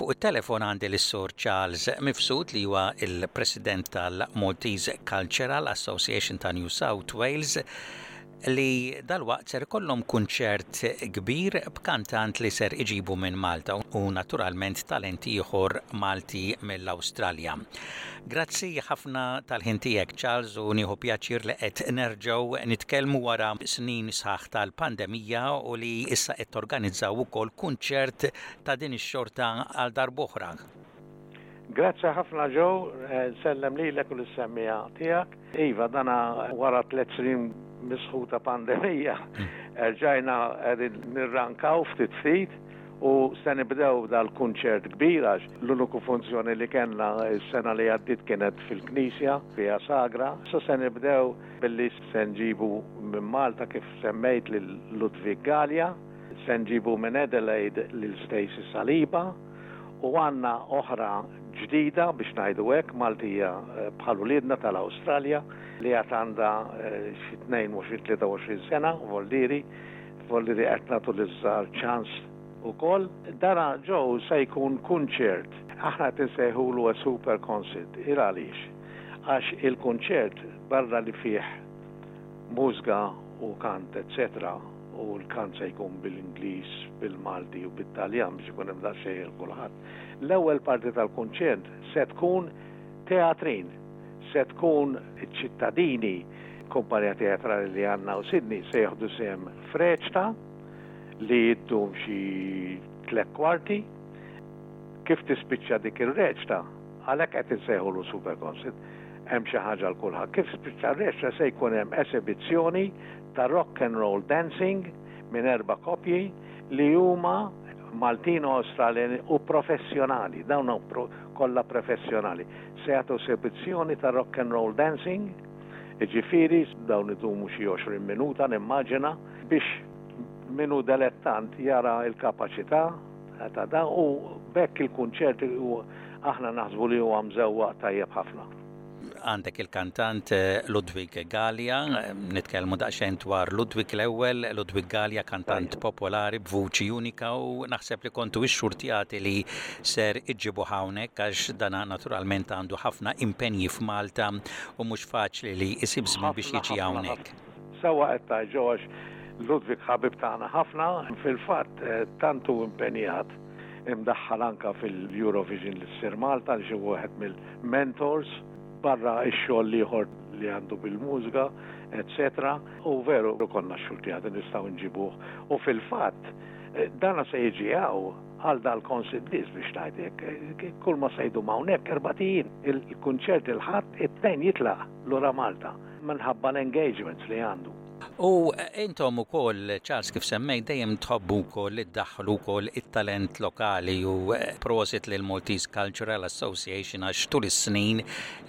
Fuq it-telefon għandi lis-Sur Charles Mifsud li huwa l-President tal-Maltese Cultural Association ta' New South Wales li dalwaqt ser ikollhom kunċert kbir b'kantant li ser iġibu minn Malta u naturalment talent ieħor Malti mill-Awstralja. Grazzi ħafna tal-ħin tiegħek, Charles, u nieħu pjaċir li qed nerġgħu nitkellmu wara snin sħaħ tal-pandemija u li issa qed torganizzaw ukoll kunċert ta' din ix-xorta għal darb'oħra. Grazzi ħafna Joe, nsellem lilek u lis-semmiegħa tiegħek. Iva, dan wara tliet snin misħuta pandemija, erġajna qegħdin nirrankaw ftit ftit, U se nibdew dal-kunċert kbir għax l-uniku funzjoni li kellna s-sena li għaddiet kienet fil-knisja fiha sagra. So se nibdew billi se nġibu minn Malta kif semmejt lil Ludwig Galea, se nġibu minn Adelaide lil Stacey Saliba u għandna oħra ġdida biex ngħidu hekk, Maltija bħal uliedna tal-Awstralja li għad għandha xi tnejn u għoxrin, tlieta u għoxrin sena, Voldiri, Volli li qed nagħtu liż-żgħar ċans ukoll. Dara ġew se jkun kunċert. Aħna qed insejħulu a super concert. Il għaliex? Għax il-kunċert barra li fih mużga u kant eċċetera u l-kant se jkun bil-Ingliż, bil-Malti u bit-Taljan biex ikun hemm daqsxejn għal kulħadd, l-ewwel parti tal-kunċert se tkun teatrin. se tkun iċ-ċittadini, kumpanija teatrali li għandna u Sydney se jieħdu sehem f'reċta li ddum xi tliet kwarti. Kif tispiċċa dik ir-reċta, għalhekk qed insejħulu Super Concert, hemm xi ħaġa għal kulħadd. Kif tispiċċa r-reċta se jkun hemm esebizzjoni ta' rock and roll dancing minn erba' koppji li huma Maltin u Awstraljani u professjonali, dawn kollha professjonali. Se jagħtu esebizzjoni ta' rock and roll dancing, jiġifieri dawn idumu xi għoxrin minuta nimmaġina, biex min hu delettant jara l-kapaċità ta' da u b'hekk il-kunċert aħna naħsbu li huwa mżewwaq tajjeb ħafna. Għandek il-kantant Ludwig Galea, nitkellmu daqsxejn dwar Ludwig l-ewwel, Ludwig Galea kantant popolari b'vuċi unika u naħseb li kontu x-xurtjati li ser iġġibuh hawnhekk għax dana naturalment għandu ħafna impenji f'Malta u mhux faċli li jsib żmien biex jiġi hawnhekk. Sewwa qed tgħid Joe għax Ludwig ħabib tagħna ħafna, fil-fatt tant hu impenjat imdaħħal anke fil-Eurovision li ssir Malta għaliex hu wieħed mill-mentors barra x-xogħol l-ieħor li għandu bil-mużga etsetera u veru konna xxurtjati nistgħu nġibuh u fil-fatt dana se jiġi hawn. għal dal-Concert biss biex ngħid hekk, kulma se jdum hawnhekk erbat ijiem, il-kunċert il-Ħadd, it-Tnejn jitlaq lura Malta minħabba l-engagements li għandu. U intom ukoll Charles kif semmejt dejjem tħobbu wkoll li ddaħħlu wkoll it-talent lokali u prosit lill-Maltese Cultural Association għax tul is-snin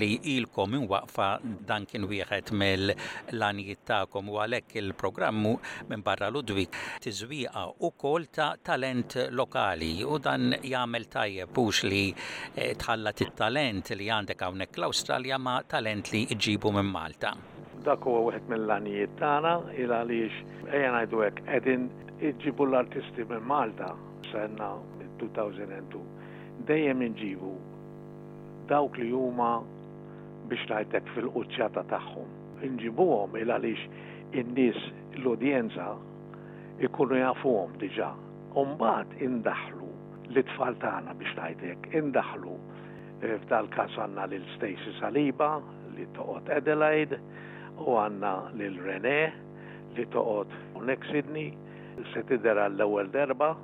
li ilkom inwaqfa dan kien wieħed mill-għanijiet tagħkom u għalhekk il-programmu minn barra Ludwig tiżwieqa wkoll ta' talent lokali u dan jagħmel tajjeb hux li eh, tħallat it-talent li għandek hawnhekk l-Awstralja ma' talent li ġibu minn Malta. Dak huwa wieħed mill-għanijiet tagħna il għaliex ejja ngħidu hekk qegħdin iġibu l-artisti minn Malta senna 2002 dejjem inġibu Dawk li huma biex ngħidlek fil-quċċata tagħhom. Inġibuhom 'il għaliex in-nies, l-udjenza, ikunu jafuhom diġà. U mbagħad indaħħlu lit-tfal tagħna biex ngħidlek. Indaħħlu, f'dal-każ għandna lil Stacey Saliba li toqgħod Adelaide u għandna lil Renee li toqgħod hawnhekk Sydney, se tidher għall-ewwel derba.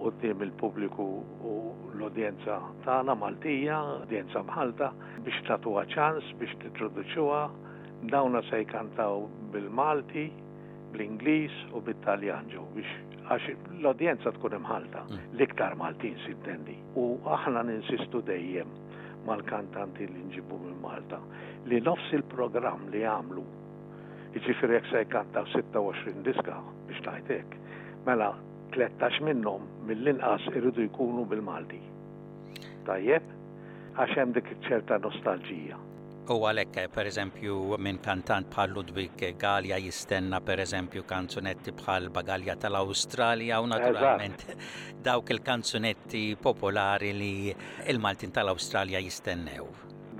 quddiem il-pubbliku u l-udjenza tagħna Maltija, udjenza mħallta, biex tagħtuha ċans biex tintroduċuha. Dawna se jkantaw bil-Malti, bl-Ingliż u bit-Taljan ġew biex għax l-udjenza tkun imħallta, mm. l-iktar Maltin sintendi. U aħna ninsistu dejjem mal-kantanti li nġibu minn Malta li nofs il-programm li għamlu jiġifieri jekk se jkantaw 26 diska biex ngħidlek. Mela 13 minnhom mill-inqas iridu jkunu bil-Malti. Tajjeb? Għax hemm dik ċerta nostalġija. U għalhekk, eh, per eżempju, minn kantant bħal Ludwig Galja jistenna per eżempju kanzunetti bħal Bagalja tal-Awstralja u naturalment dawk il-kanzunetti popolari li il-Maltin tal-Awstralja jistennew.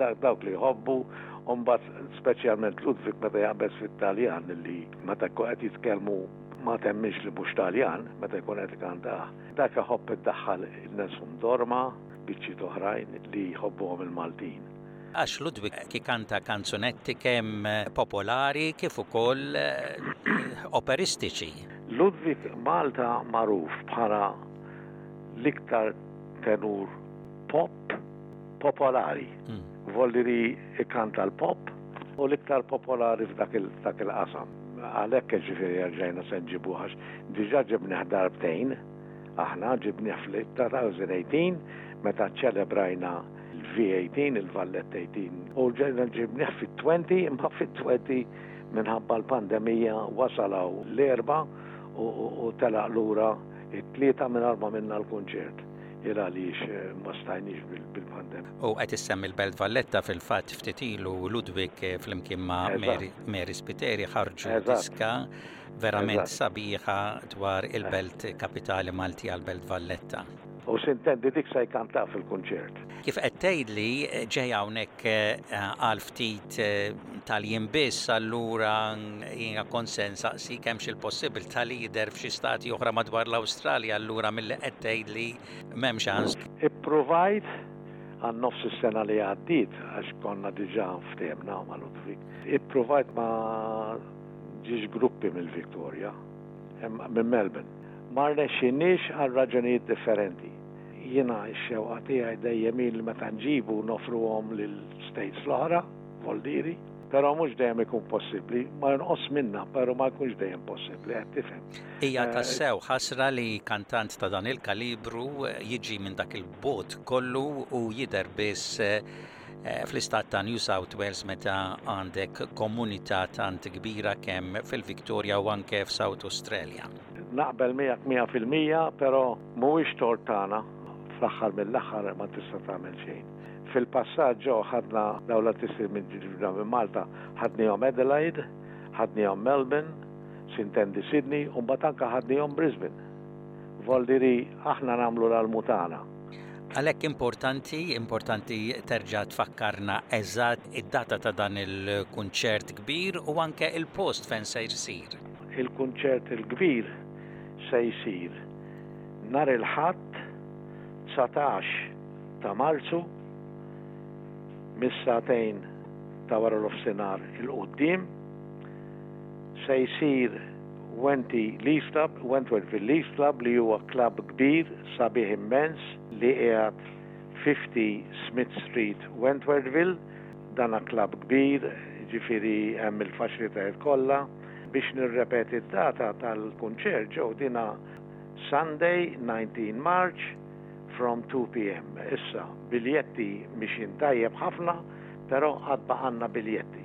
Dawk li jħobbu, u mbagħad speċjalment Ludwig meta jaqbeż fit-Taljan li meta qed jitkellmu ma temmix li mhux Taljan meta jkun qed ikantah. Dak iħobb iddaħħal il-Nessun Dorma, biċċiet oħrajn li jħobbuhom il-Maltin. Għax Ludwig ikanta kanzunetti kemm popolari kif ukoll operistiċi. Ludwig Malta magħruf bħala l-iktar tenur pop popolari. Volli li ikkanta l-pop u l-iktar popolari f'dak il-qasam. Għalhekk jiġifieri erġajna se nġibuh għax diġà ġibnieh darbtejn aħna, ġibnieh fl-2018 meta ċċelebrajna l-V18, il-Valletta 18, u rġajna ġibnieh fit-20, imma fit-20 minħabba l-pandemija wasal hawn l-Erbgħa u telaq lura t-Tlieta mingħajr ma minna l-kunċert. il għaliex ma stajniex bil-pandemija. U qed issemmi l-Belt Valletta fil-fatt ftit ilu Ludwig flimkien ma' Mary Spiteri ħarġu diska verament sabiħa dwar il-Belt Kapitali Malti għal Belt Valletta. U sintendi dik se jkantaf fil-kunċert. Kif qed tgħidli ġej hawnhekk għal ftit tal-jiem biss, allura jiena kont se nsaqsik hemmx il-possibilità li jidher f'xi stati oħra madwar l-Awstralja, allura milli qed tgħidli m'hemm ċans. Ippruvajt għal nofs is-sena li għaddiet għax konna diġà ftehimna ma' Ludwig, ippruvajt ma' ġiex gruppi mill-Victoria, minn Melbourne. Ma rnexxinniex għal raġunijiet differenti. Jiena x-xewqa tiegħi dejjem hi li meta nġibu noffruhom lil states l-oħra, Foldieri, però mhux dejjem ikun possibbli. Ma jonqosx minnha, però ma jkunx dejjem possibbli, qed tifhem. Hija tassew ħasra li kantant ta' dan il-kalibru jiġi minn dak il-bogħod kollu u jidher biss Eh, fl-istat ta' New South Wales meta għandek komunità tant kbira kemm fil-Victoria u anke f'South Australia. Naqbel miegħek 100% però mhuwiex tort tagħna fl-aħħar mill-aħħar ma tista' tagħmel xejn. Fil-passat ġo ħadna dawn l-artisti minn ġibna minn Malta, ħadnihom Adelaide, ħadnihom Melbourne, sintendi Sydney, u mbagħad anke ħadnihom Brisbane. Voldiri aħna nagħmlu l-almutana. Għalhekk importanti, importanti terġa' tfakkarna eżatt id-data ta' dan il-kunċert kbir u anke il-post fejn se jsir. Il-kunċert il-kbir se jsir nhar il-Ħadd 19 ta' Marzu mis-sagħtejn ta' waranofsinhar 'il quddiem. Se jsir. Wenthy League Club, Wentworth League Club li huwa klabb kbir sabiħ immens li qiegħed 50 Smith Street Wentworthville, dana klabb kbir jiġifieri hemm il-faċilitajiet kollha. Biex nirrepeti d-data tal-kunċert ġew dina Sunday 19 March from 2 PM. Issa biljetti mixjin tajjeb ħafna pero għad baqanna biljetti.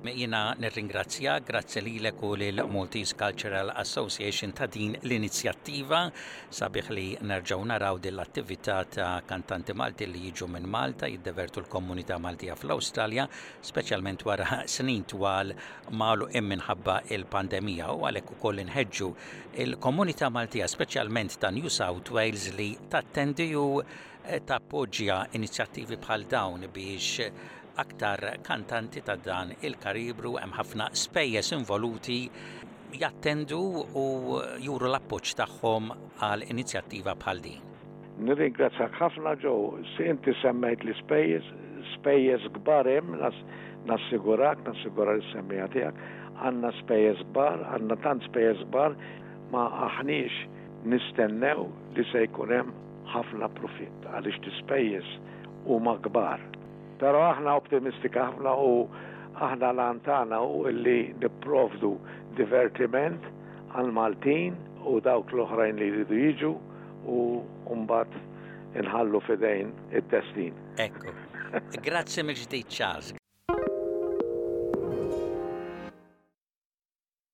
Jiena nirringrazzjak, grazzi lilek u lil Maltese Cultural Association ta' din l-inizjattiva sabiħ li nerġgħu naraw din l-attività ta' kantanti Maltin li jiġu minn Malta jiddevertu l-komunità Maltija fl-Awstralja, speċjalment wara snin twal magħluqin minħabba il-pandemija u għalhekk ukoll inħeġġu il-komunità Maltija speċjalment ta' New South Wales li tattendi u tappoġġja inizjattivi bħal dawn biex aktar kantanti ta' dan il-kalibru hemm ħafna spejjeż involuti jattendu u juru l-appoġġ tagħhom għal inizjattiva bħal din. Nirringrazzjak ħafna Joe, inti semmejt l-ispejjeż, spejjeż kbar hemm nassigurak, nassigura lis-semmiegħa tiegħek, għandna spejjeż kbar, għandna tant spejjeż kbar ma aħniex nistennew li se jkun hemm ħafna profitt għaliex l-ispejjeż huma kbar. Però aħna optimistika ħafna u aħna l-għan tagħna hu li nipprovdu divertiment għall-Maltin u dawk l-oħrajn li jridu jiġu u mbagħad inħallu f'idejn id-destin. Ekku. Grazzi mill-ġdid Charles.